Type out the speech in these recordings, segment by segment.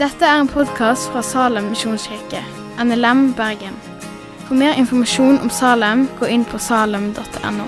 Dette er en podkast fra Salem misjonskirke, NLM Bergen. For mer informasjon om Salem, gå inn på salem.no.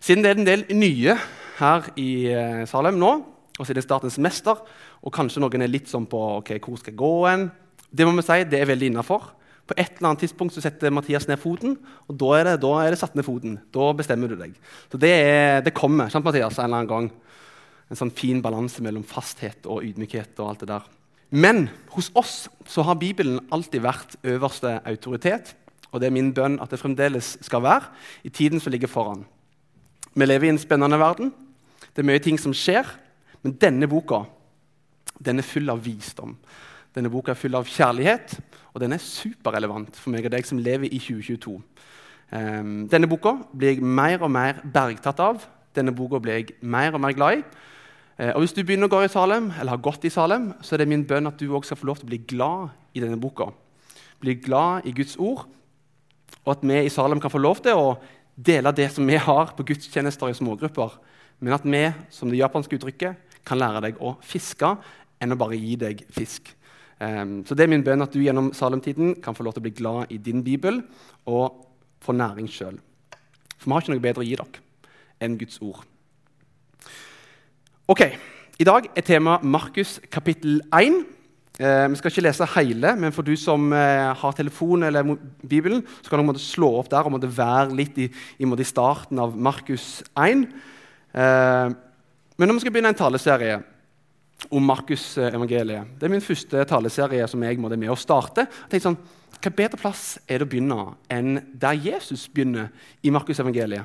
Siden det er en del nye her i eh, Salem nå, og siden det er Statens mester, og kanskje noen er litt sånn på ok, hvor skal jeg gå hen, det må vi si, det er veldig innafor. På et eller annet tidspunkt så setter Mathias ned foten, og da er det, da er det satt ned foten. Da bestemmer du deg. Så det, er, det kommer sant, Mathias, en eller annen gang. En sånn fin balanse mellom fasthet og ydmykhet. og alt det der. Men hos oss så har Bibelen alltid vært øverste autoritet. Og det er min bønn at det fremdeles skal være i tiden som ligger foran. Vi lever i en spennende verden. Det er mye ting som skjer. Men denne boka den er full av visdom. Denne boka er full av kjærlighet, og den er superrelevant for meg og deg som lever i 2022. Um, denne boka blir jeg mer og mer bergtatt av. Denne boka blir jeg mer og mer glad i. Uh, og Hvis du begynner å gå i Salem, eller har gått i Salem, så er det min bønn at du også skal få lov til å bli glad i denne boka. Bli glad i Guds ord, og at vi i Salem kan få lov til å dele det som vi har på gudstjenester i smågrupper, men at vi, som det japanske uttrykket, kan lære deg å fiske enn å bare gi deg fisk. Um, så det er min bønn at du gjennom Salem-tiden kan få lov til å bli glad i din bibel og få næring sjøl. For vi har ikke noe bedre å gi dere enn Guds ord. Ok, I dag er tema Markus kapittel 1. Eh, vi skal ikke lese hele, men for du som eh, har telefon eller Bibelen, så kan du slå opp der og måtte være litt i, i, i starten av Markus 1. Eh, men når vi skal begynne en taleserie om Markus-evangeliet Det er min første taleserie som jeg måtte med å starte. Jeg sånn, Hva bedre plass er det å begynne enn der Jesus begynner i Markus-evangeliet?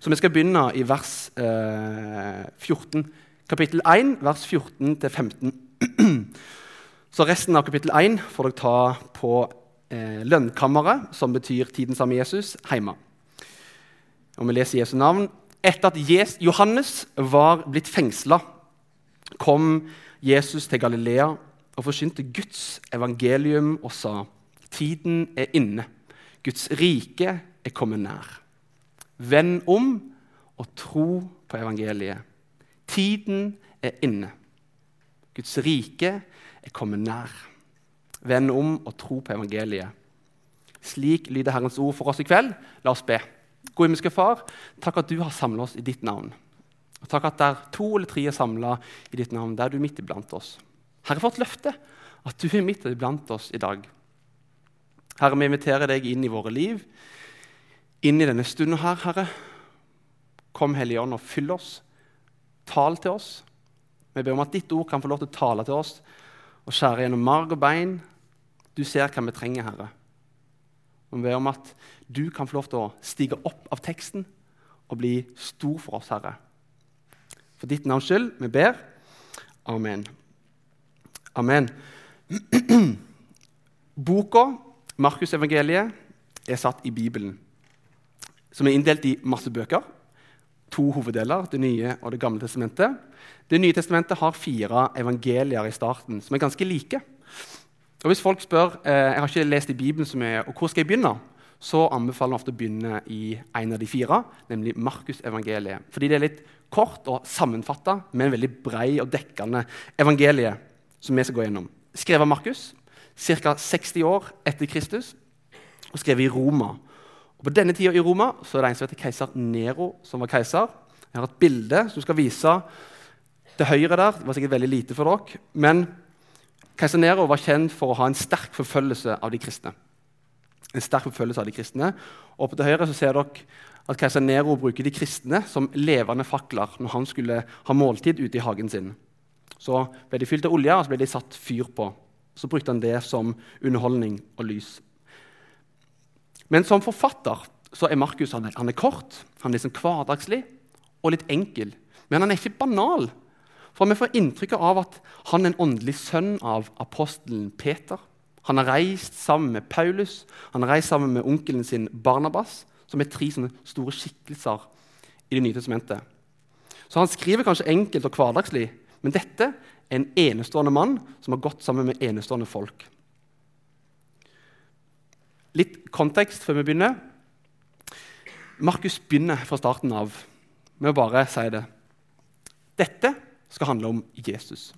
Så vi skal begynne i vers eh, 14. Kapittel 1, vers 14-15. Så resten av kapittel 1 får dere ta på eh, lønnkammeret, som betyr tiden sammen med Jesus, hjemme. Og vi leser Jesu navn. Etter at Johannes var blitt fengsla, kom Jesus til Galilea og forsynte Guds evangelium og sa tiden er inne. Guds rike er kommet nær. Vend om og tro på evangeliet. Tiden er inne. Guds rike er kommet nær. Vend om og tro på evangeliet. Slik lyder Herrens ord for oss i kveld. La oss be. Gode himmelske Far, takk at du har samla oss i ditt navn. Og takk at der to eller tre er samla i ditt navn, der er du midt iblant oss. Herre, for et løfte at du er midt iblant oss i dag. Herre, vi inviterer deg inn i våre liv, inn i denne stunden her, Herre. Kom, Hellige Ånd, og fyll oss. Tal til oss. Vi ber om at ditt ord kan få lov til å tale til oss og skjære gjennom marg og bein. Du ser hva vi trenger, Herre. Vi ber om at du kan få lov til å stige opp av teksten og bli stor for oss, Herre. For ditt navns skyld, vi ber. Amen. Amen. Boka, Markusevangeliet, er satt i Bibelen, som er inndelt i masse bøker. To hoveddeler, Det nye og Det gamle testamentet. Det nye testamentet har fire evangelier i starten, som er ganske like. Og Hvis folk spør eh, jeg har ikke lest i Bibelen så mye, og hvor skal jeg begynne, så anbefaler vi ofte å begynne i en av de fire, nemlig Markusevangeliet. Fordi det er litt kort og sammenfatta, men veldig brei og dekkende evangelie som vi skal gå gjennom. Skrevet av Markus ca. 60 år etter Kristus og skrevet i Roma. Og På denne tida i Roma så er det en som heter keiser Nero, som var keiser. Jeg har et bilde som skal vise til høyre der. Det var sikkert veldig lite for dere. Men Keiser Nero var kjent for å ha en sterk forfølgelse av de kristne. En sterk forfølgelse av de kristne. Og på til høyre så ser dere at keiser Nero bruker de kristne som levende fakler når han skulle ha måltid ute i hagen sin. Så ble de fylt av olje, og så ble de satt fyr på. Så brukte han det som underholdning og lys. Men som forfatter så er Markus han er, han er kort, han er liksom hverdagslig og litt enkel. Men han er ikke banal. For vi får inntrykk av at han er en åndelig sønn av apostelen Peter. Han har reist sammen med Paulus, han har reist sammen med onkelen sin Barnabas, som er tre store skikkelser i Det nye testamentet. Så han skriver kanskje enkelt og hverdagslig, men dette er en enestående mann som har gått sammen med enestående folk. litt kontekst før vi begynner. Markus begynner fra starten av med å bare si det. Dette skal handle om Jesus.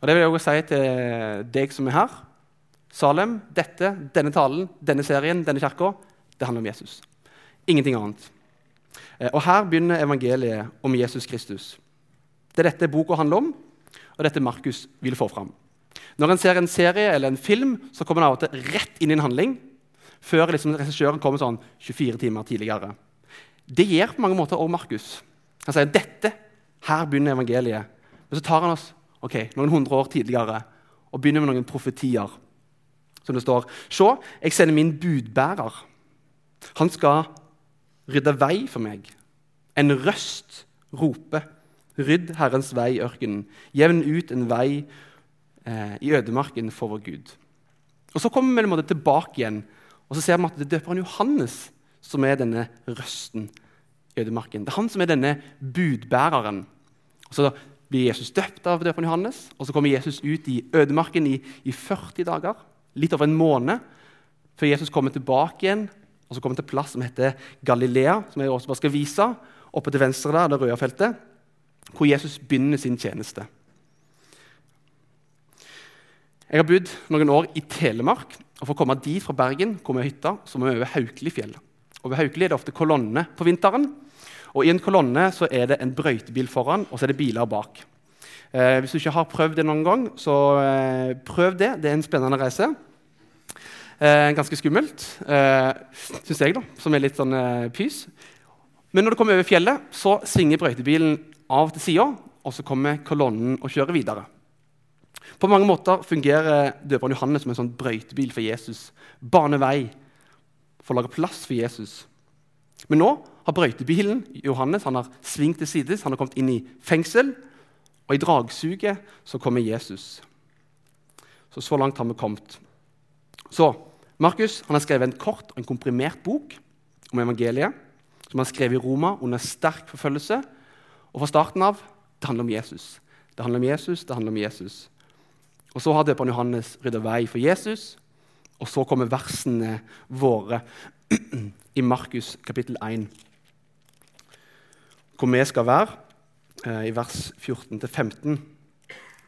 Og Det vil jeg også si til deg som er her. Salem, dette, denne talen, denne serien, denne kirka, det handler om Jesus. Ingenting annet. Eh, og Her begynner evangeliet om Jesus Kristus. Det er dette boka handler om, og dette Markus vil få fram. Når en ser en serie eller en film, så kommer en av og til rett inn i en handling før liksom regissøren kommer sånn 24 timer tidligere. Det gjør på mange måter også Markus. Han sier dette, her begynner evangeliet. Men så tar han oss ok, noen hundre år tidligere og begynner med noen profetier. Som det står Se, jeg sender min budbærer. Han skal rydde vei for meg. En røst roper. Rydd Herrens vei i ørkenen. Jevn ut en vei eh, i ødemarken for vår Gud. Og Så kommer vi tilbake igjen og så ser vi at det er døperen Johannes som er denne røsten i ødemarken. Det er han som er denne budbæreren. Og så blir Jesus døpt av døperen Johannes, og så kommer Jesus ut i ødemarken i, i 40 dager. Litt over en måned før Jesus kommer tilbake igjen og så kommer til en plass som heter Galilea, som jeg også bare skal vise. Oppe til venstre der, det røde feltet, hvor Jesus begynner sin tjeneste. Jeg har bodd noen år i Telemark. og For å komme dit fra Bergen hvor vi har hytta, så må vi over Haukelifjell. Og Ved Haukeli er det ofte kolonne på vinteren. Og I en kolonne så er det en brøytebil foran, og så er det biler bak. Eh, hvis du ikke har prøvd det noen gang, så eh, prøv det. Det er en spennende reise. Eh, ganske skummelt, eh, syns jeg, da, som er litt sånn eh, pys. Men når du kommer over fjellet, så svinger brøytebilen av til sida, og så kommer kolonnen og kjører videre. På mange måter fungerer døperen Johannes som en sånn brøytebil for Jesus. Bane vei for å lage plass for Jesus. Men nå har brøytebilen Johannes han har svingt til sides, han har kommet inn i fengsel. Og i dragsuget så kommer Jesus. Så så langt har vi kommet. Så Markus har skrevet en kort og en komprimert bok om evangeliet, som han skrev i Roma under sterk forfølgelse. Og fra starten av det handler om Jesus. Det handler om Jesus, det handler om Jesus. Og Så har døperen Johannes rydda vei for Jesus, og så kommer versene våre i Markus kapittel 1, hvor vi skal være, eh, i vers 14-15.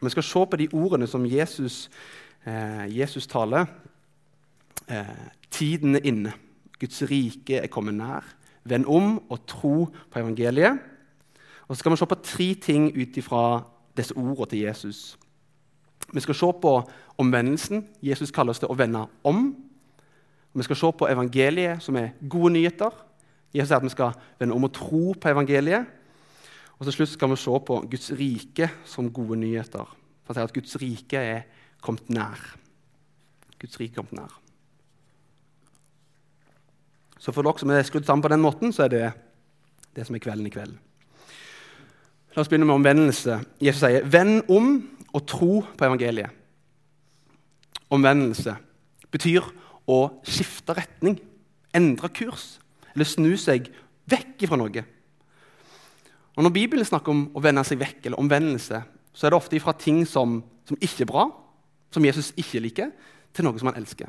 Vi skal se på de ordene som Jesus, eh, Jesus taler. Eh, tiden er inne. Guds rike er kommet nær. Vend om og tro på evangeliet. Og så skal vi se på tre ting ut ifra disse ordene til Jesus. Vi skal se på omvendelsen. Jesus kaller oss til å vende om. Vi skal se på evangeliet, som er gode nyheter. Jesus sier at vi skal vende om og tro på evangeliet. Og til slutt skal vi se på Guds rike som gode nyheter. For at Guds rike er kommet nær. Guds rike er kommet nær. Så for dere som er skrudd sammen på den måten, så er det det som er kvelden i kveld. La oss begynne med omvendelse. Jesus sier, 'venn om og tro på evangeliet. Omvendelse betyr å skifte retning, endre kurs eller snu seg vekk fra noe. Og Når Bibelen snakker om å vende seg vekk, eller omvendelse, så er det ofte fra ting som, som ikke er bra, som Jesus ikke liker, til noe som han elsker.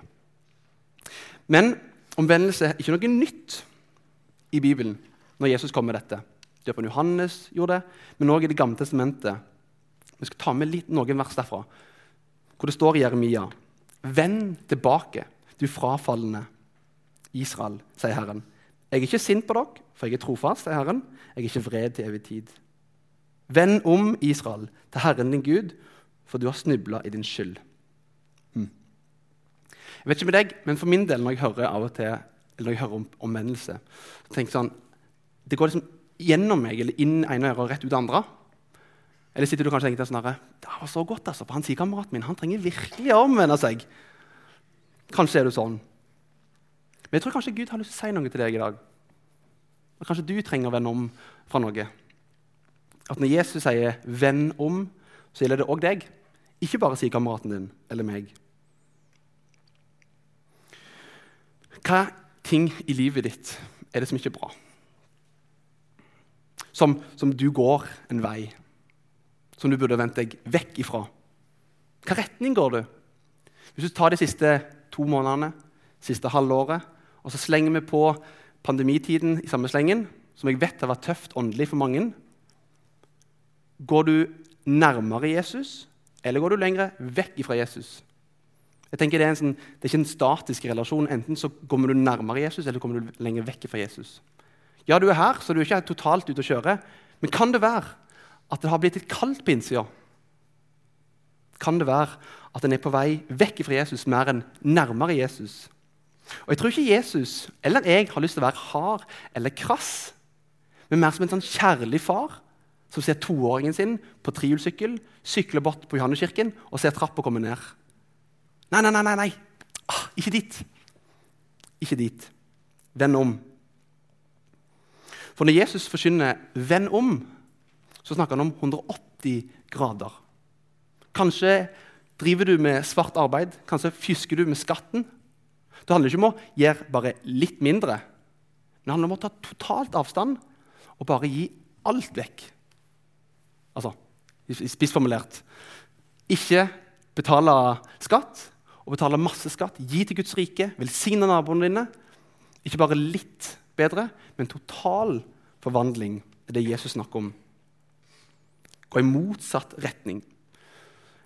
Men omvendelse er ikke noe nytt i Bibelen når Jesus kom med dette. Døperen Johannes gjorde det, men òg i Det gamle testamentet vi skal ta med litt, noen vers derfra, hvor det står i Jeremia Vend tilbake, du frafalne Israel, sier Herren. Jeg er ikke sint på dere, for jeg er trofast, sier Herren. Jeg er ikke vred til evig tid. Vend om, Israel, til Herren din Gud, for du har snubla i din skyld. Jeg vet ikke med deg, men for min del, når jeg hører av og til, eller når jeg hører om omvendelse, så tenker jeg sånn, Det går liksom gjennom meg eller inn ene øret og rett ut det andre. Eller sitter du kanskje og tenker sånn det var så godt altså, for han sier kameraten min han trenger virkelig å omvende seg. Kanskje er du sånn. Men jeg tror kanskje Gud har lyst til å si noe til deg i dag. Og kanskje du trenger å vende om fra noe. At når Jesus sier 'venn om', så gjelder det òg deg. Ikke bare sier kameraten din eller meg. Hva ting i livet ditt er det som ikke er bra? Som, som du går en vei som du burde vendt deg vekk ifra? Hva retning går du? Hvis du tar de siste to månedene, siste halvåret. Og så slenger vi på pandemitiden i samme slengen, som jeg vet har vært tøft åndelig for mange. Går du nærmere Jesus, eller går du lenger vekk ifra Jesus? Jeg tenker Det er, sånn, det er ikke en statisk relasjon. Enten så kommer du nærmere Jesus, eller kommer du lenger vekk fra Jesus. Ja, du er her, så du er ikke totalt ute å kjøre. Men kan det være at det har blitt litt kaldt på innsida? Kan det være at en er på vei vekk fra Jesus mer enn nærmere Jesus? Og Jeg tror ikke Jesus eller jeg har lyst til å være hard eller krass, men mer som en sånn kjærlig far som ser toåringen sin på trihjulssykkel sykler bort på Johanneskirken og ser trappa komme ned. Nei, nei, nei, nei. Ah, ikke dit. Ikke dit. Vend om. For når Jesus forkynner 'vend om', så snakker han om 180 grader. Kanskje driver du med svart arbeid, kanskje fysker du med skatten. Det handler ikke om å gjøre bare litt mindre, men det handler om å ta totalt avstand og bare gi alt vekk. Altså spissformulert ikke betale skatt og betale masse skatt. Gi til Guds rike, velsigne naboene dine. Ikke bare litt bedre, men total forvandling er det Jesus snakker om. Gå i motsatt retning.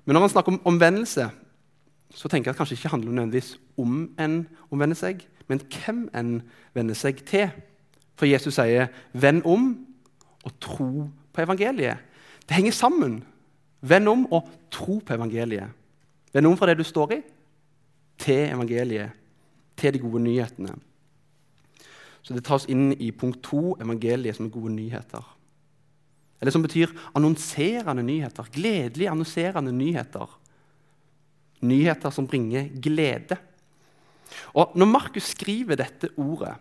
Men når man snakker om omvendelse, så tenker jeg at kanskje ikke handler nødvendigvis om en omvender seg, men hvem en vender seg til. For Jesus sier 'venn om og tro på evangeliet'. Det henger sammen. Venn om og tro på evangeliet. Venn om fra det du står i, til evangeliet, til de gode nyhetene. Så det tas inn i punkt to, evangeliet som gode nyheter. Eller som betyr annonserende nyheter. Gledelige annonserende nyheter. Nyheter som bringer glede. Og Når Markus skriver dette ordet,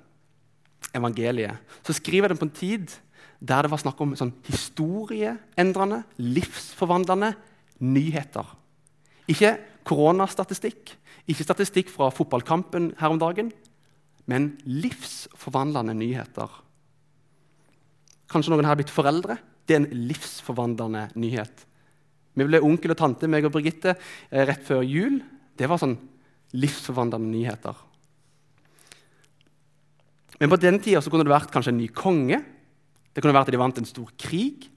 evangeliet, så skriver den på en tid der det var snakk om sånn historieendrende, livsforvandlende nyheter. Ikke koronastatistikk, ikke statistikk fra fotballkampen her om dagen, men livsforvandlende nyheter. Kanskje noen her har blitt foreldre. Det er en livsforvandlende nyhet. Vi ble onkel og tante, meg og Birgitte, eh, rett før jul. Det var sånn livsforvandlende nyheter. Men på den tida kunne det vært kanskje en ny konge. Det kunne vært at de vant en stor krig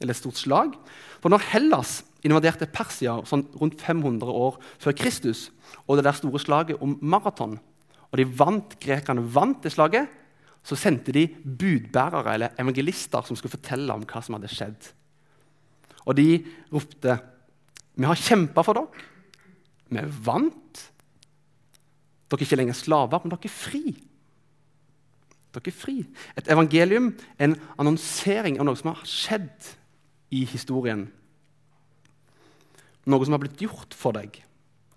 eller et stort slag. For når Hellas invaderte Persia sånn rundt 500 år før Kristus, og det der store slaget om maraton, og de vant, grekerne vant det slaget, så sendte de budbærere eller evangelister som skulle fortelle om hva som hadde skjedd. Og de ropte Vi har kjempa for dere. Vi vant. Dere er ikke lenger slaver, men dere er fri. Dere er fri. Et evangelium en annonsering av noe som har skjedd i historien. Noe som har blitt gjort for deg,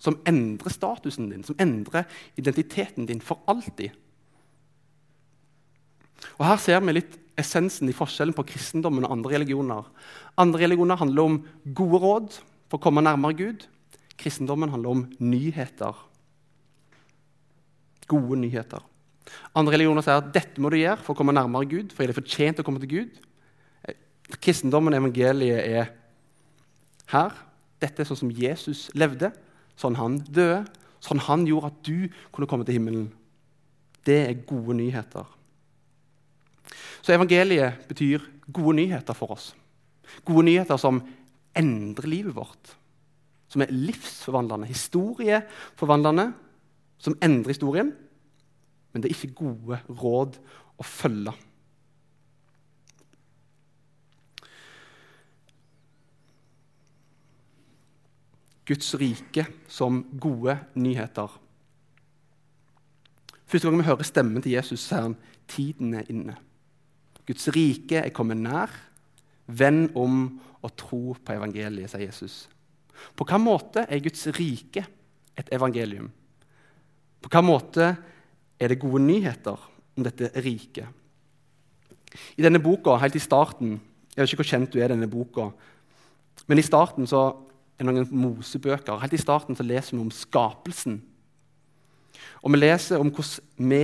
som endrer statusen din, som endrer identiteten din for alltid. Og Her ser vi litt essensen i forskjellen på kristendommen og andre religioner. Andre religioner handler om gode råd for å komme nærmere Gud. Kristendommen handler om nyheter. Gode nyheter. Andre religioner sier at dette må du gjøre for å komme nærmere Gud. for er det fortjent å komme til Gud. Kristendommen og evangeliet er her. Dette er sånn som Jesus levde, sånn han døde, sånn han gjorde at du kunne komme til himmelen. Det er gode nyheter. Så evangeliet betyr gode nyheter for oss. Gode nyheter som endrer livet vårt. Som er livsforvandlende, historieforvandlende, som endrer historien men det er ikke gode råd å følge. Guds rike som gode nyheter. Første gang vi hører stemmen til Jesus, sier han tiden er inne. Guds rike er kommet nær. Vend om og tro på evangeliet, sier Jesus. På hvilken måte er Guds rike et evangelium? På hvilken måte er det gode nyheter om dette riket. I denne boka, helt i starten Jeg vet ikke hvor kjent du er denne boka, men i starten så er noen Mosebøker. Helt i starten så leser vi om skapelsen. Og vi leser om hvordan vi,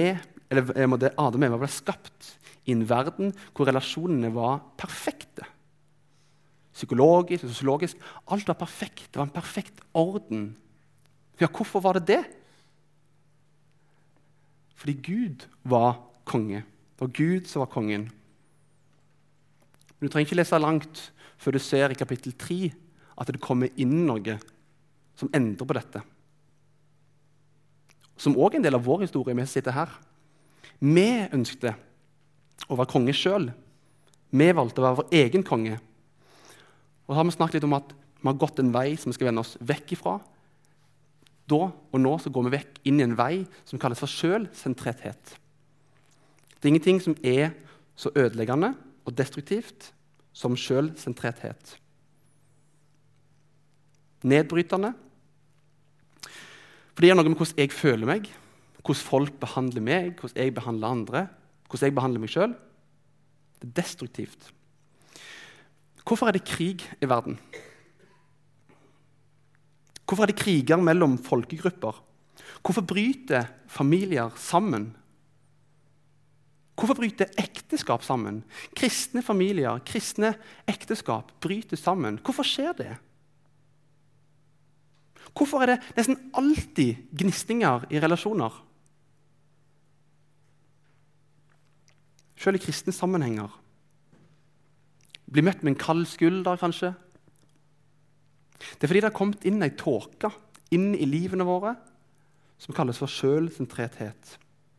eller det Adam og Eva ble skapt i en verden hvor relasjonene var perfekte. Psykologisk, sosiologisk. Alt var perfekt. Det var en perfekt orden. Ja, hvorfor var det det? Fordi Gud var konge. Det var Gud som var kongen. Du trenger ikke lese langt før du ser i kapittel 3 at det kommer inn noe som endrer på dette. Som òg er en del av vår historie. Vi sitter her. Vi ønsket å være konge sjøl. Vi valgte å være vår egen konge. Og så har vi snakket litt om at vi har gått en vei som vi skal vende oss vekk ifra. Da og nå så går vi vekk inn i en vei som kalles for sjølsentrethet. Det er ingenting som er så ødeleggende og destruktivt som sjølsentrethet. Nedbrytende. For det gjør noe med hvordan jeg føler meg, hvordan folk behandler meg, hvordan jeg behandler andre, hvordan jeg behandler meg sjøl. Det er destruktivt. Hvorfor er det krig i verden? Hvorfor er det kriger mellom folkegrupper? Hvorfor bryter familier sammen? Hvorfor bryter ekteskap sammen? Kristne familier, kristne ekteskap bryter sammen. Hvorfor skjer det? Hvorfor er det nesten alltid gnistinger i relasjoner? Selv i kristne sammenhenger. Bli møtt med en kald skulder, kanskje. Det er fordi det har kommet inn ei tåke inn i livene våre som kalles for sjølsentrethet.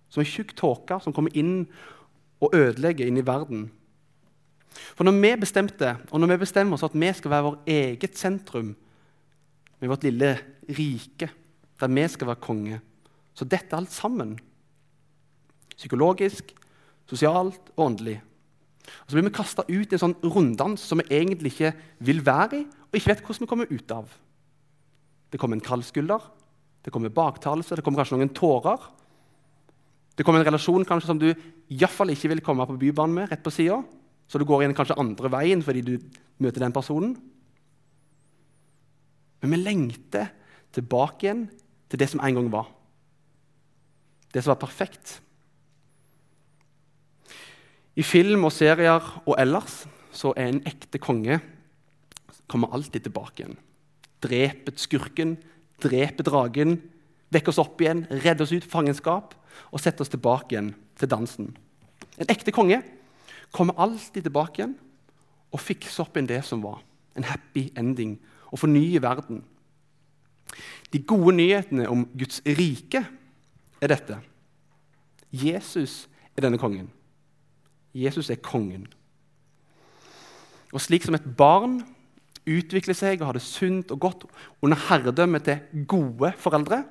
Som ei tjukk tåke som kommer inn og ødelegger inn i verden. For når vi bestemte, og når vi bestemmer oss at vi skal være vår eget sentrum med vårt lille rike, der vi skal være konge, så dette alt sammen. Psykologisk, sosialt og åndelig. Og Så blir vi kasta ut i en sånn runddans som vi egentlig ikke vil være i, og ikke vet hvordan vi kommer ut av. Det kommer en kald skulder, det kommer baktalelse, det kommer kanskje noen tårer. Det kommer en relasjon kanskje som du iallfall ikke vil komme på Bybanen med, rett på sida. Så du går igjen kanskje andre veien fordi du møter den personen. Men vi lengter tilbake igjen til det som en gang var. Det som var perfekt. I film og serier og ellers så er en ekte konge kommer alltid tilbake igjen. Dreper skurken, dreper dragen, vekker oss opp igjen, redder oss ut fangenskap og setter oss tilbake igjen til dansen. En ekte konge kommer alltid tilbake igjen og fikser opp igjen det som var. En happy ending og fornye verden. De gode nyhetene om Guds rike er dette. Jesus er denne kongen. Jesus er kongen. Og slik som et barn utvikler seg og har det sunt og godt under herredømmet til gode foreldre,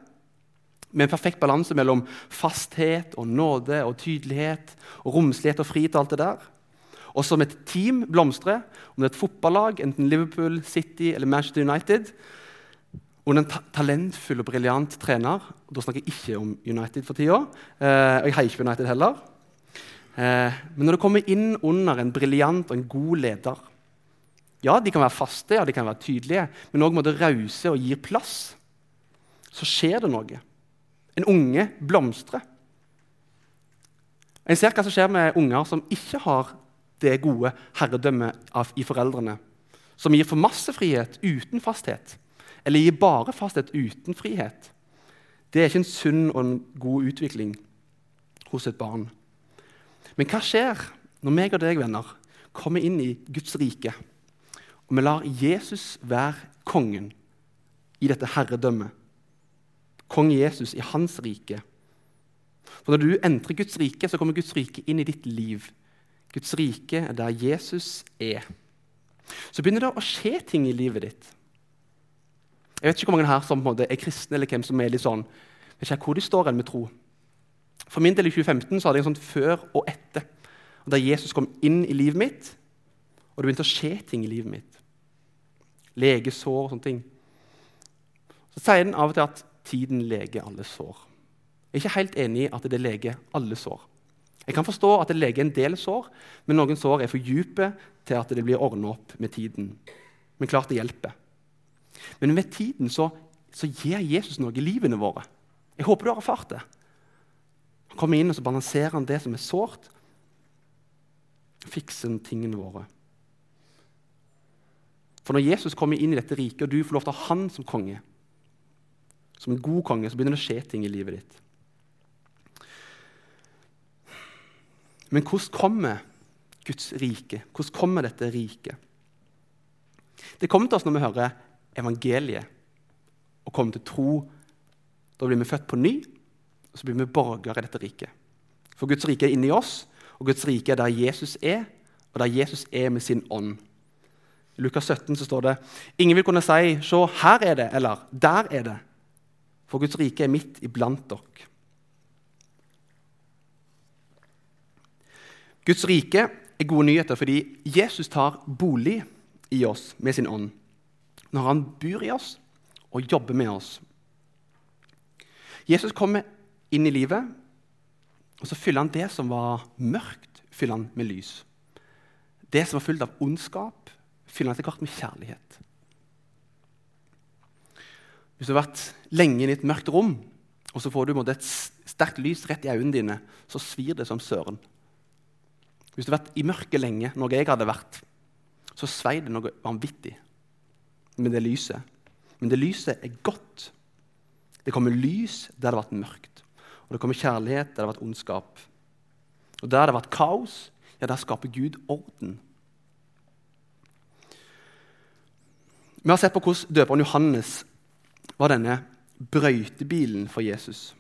med en perfekt balanse mellom fasthet og nåde og tydelighet og romslighet og frihet og alt det der, og som et team blomstrer, om det er et fotballag, enten Liverpool, City eller Manchester United, under en ta talentfull og briljant trener Da snakker jeg ikke om United for tida. Eh, og jeg heier ikke på United heller. Eh, men når det kommer inn under en briljant og en god leder Ja, de kan være faste, ja, de kan være tydelige, men òg rause og gir plass. Så skjer det noe. En unge blomstrer. En ser hva som skjer med unger som ikke har det gode herredømmet i foreldrene. Som gir for masse frihet uten fasthet, eller gir bare fasthet uten frihet. Det er ikke en sunn og en god utvikling hos et barn. Men hva skjer når meg og deg, venner, kommer inn i Guds rike, og vi lar Jesus være kongen i dette herredømmet? Kong Jesus i hans rike. For Når du entrer Guds rike, så kommer Guds rike inn i ditt liv. Guds rike er der Jesus er. Så begynner det å skje ting i livet ditt. Jeg vet ikke hvor mange her som er kristne, eller hvem som er litt sånn, vet ikke hvor de står enn med tro. For min del i 2015 så hadde jeg en sånn før og etter. Da Jesus kom inn i livet mitt, og det begynte å skje ting i livet mitt. Legesår og sånne ting. Så sier den av og til at tiden leger alle sår. Jeg er ikke helt enig i at det leger alle sår. Jeg kan forstå at det leger en del sår, men noen sår er for dype til at det blir ordna opp med tiden. Men klart det hjelper. Men med tiden så, så gir Jesus noe i livene våre. Jeg håper du har erfart det. Han kommer inn og så balanserer han det som er sårt, fikser tingene våre. For når Jesus kommer inn i dette riket, og du får lov til å ha han som konge, som en god konge, så begynner det å skje ting i livet ditt. Men hvordan kommer Guds rike? Hvordan kommer dette riket? Det kommer til oss når vi hører evangeliet og kommer til tro. Da blir vi født på ny, og så blir vi borgere i dette riket. For Guds rike er inni oss, og Guds rike er der Jesus er, og der Jesus er med sin ånd. I Lukas 17 så står det ingen vil kunne si 'Se, her er det', eller 'Der er det'. For Guds rike er midt iblant dere. Guds rike er gode nyheter fordi Jesus tar bolig i oss med sin ånd. Når han bor i oss og jobber med oss. Jesus kommer inn i livet, og så fyller han det som var mørkt, fyller han med lys. Det som var fullt av ondskap, fyller han etter hvert med kjærlighet. Hvis du har vært lenge i et mørkt rom, og så får du et sterkt lys rett i øynene dine, så svir det som søren. Hvis du har vært i mørket lenge, noe jeg hadde vært, så svei det noe vanvittig med det lyset. Men det lyset er godt. Det kommer lys der det har vært mørkt. Og det kommer kjærlighet der det har vært ondskap. Og der det har vært kaos, ja, der skaper Gud orden. Vi har sett på hvordan døperen Johannes var denne brøytebilen for Jesus.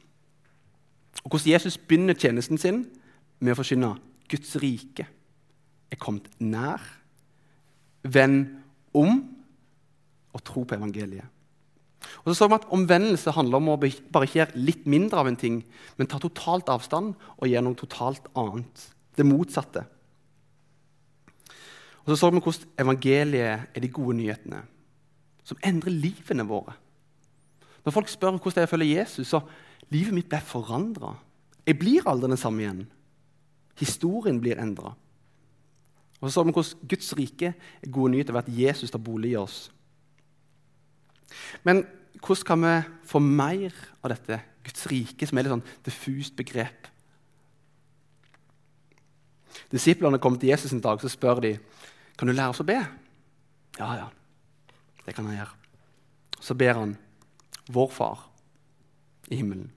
Og hvordan Jesus begynner tjenesten sin med å forkynne Guds rike er kommet nær. Vend om og tro på evangeliet. Og så så vi at Omvendelse handler om å bare ikke gjøre litt mindre av en ting, men ta totalt avstand og gjøre noe totalt annet. Det motsatte. Og Så så vi hvordan evangeliet er de gode nyhetene som endrer livene våre. Når folk spør hvordan jeg følger Jesus, så livet mitt ble forandra. Jeg blir aldri den samme igjen. Historien blir endra. Og så så vi hvordan Guds rike er gode nyheter ved at Jesus tar bolig i oss. Men hvordan kan vi få mer av dette Guds rike, som er et sånn diffust begrep? Disiplene kom til Jesus en dag så spør de, kan du lære oss å be. Ja, ja, det kan han gjøre. Så ber han, vår Far i himmelen,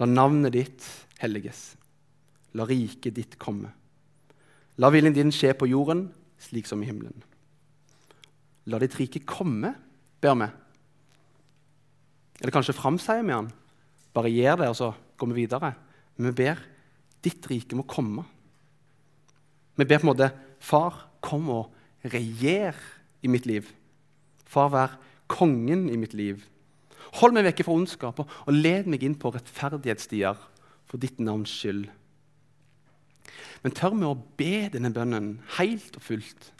la navnet ditt helliges. La riket ditt komme. La viljen din skje på jorden slik som i himmelen. La ditt rike komme, ber vi. Eller kanskje framsier vi han. Bare gjør det, og så går vi videre. Men vi ber ditt rike må komme. Vi ber på en måte Far, kom og regjer i mitt liv. Far, vær kongen i mitt liv. Hold meg vekke fra ondskap og led meg inn på rettferdighetsstier for ditt navns skyld. Men tør vi å be denne bønnen helt og fullt?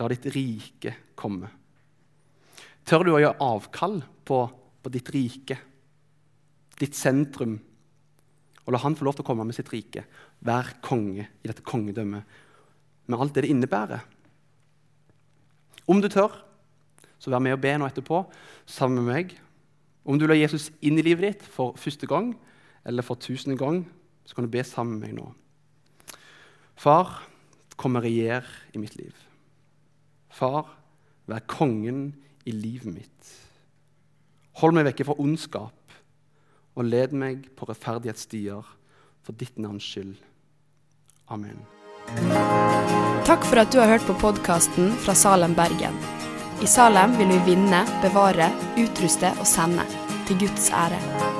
La ditt rike komme. Tør du å gjøre avkall på, på ditt rike, ditt sentrum, og la han få lov til å komme med sitt rike? Vær konge i dette kongedømmet med alt det det innebærer. Om du tør, så vær med og be nå etterpå sammen med meg. Om du ha Jesus inn i livet ditt for første gang eller for tusende gang, så kan du be sammen med meg nå. Far, kom og regjer i mitt liv. Far, vær kongen i livet mitt. Hold meg vekke fra ondskap og led meg på rettferdighetsstier for ditt navns skyld. Amen. Takk for at du har hørt på podkasten fra Salem, Bergen. I Salem vil vi vinne, bevare, utruste og sende. Til Guds ære.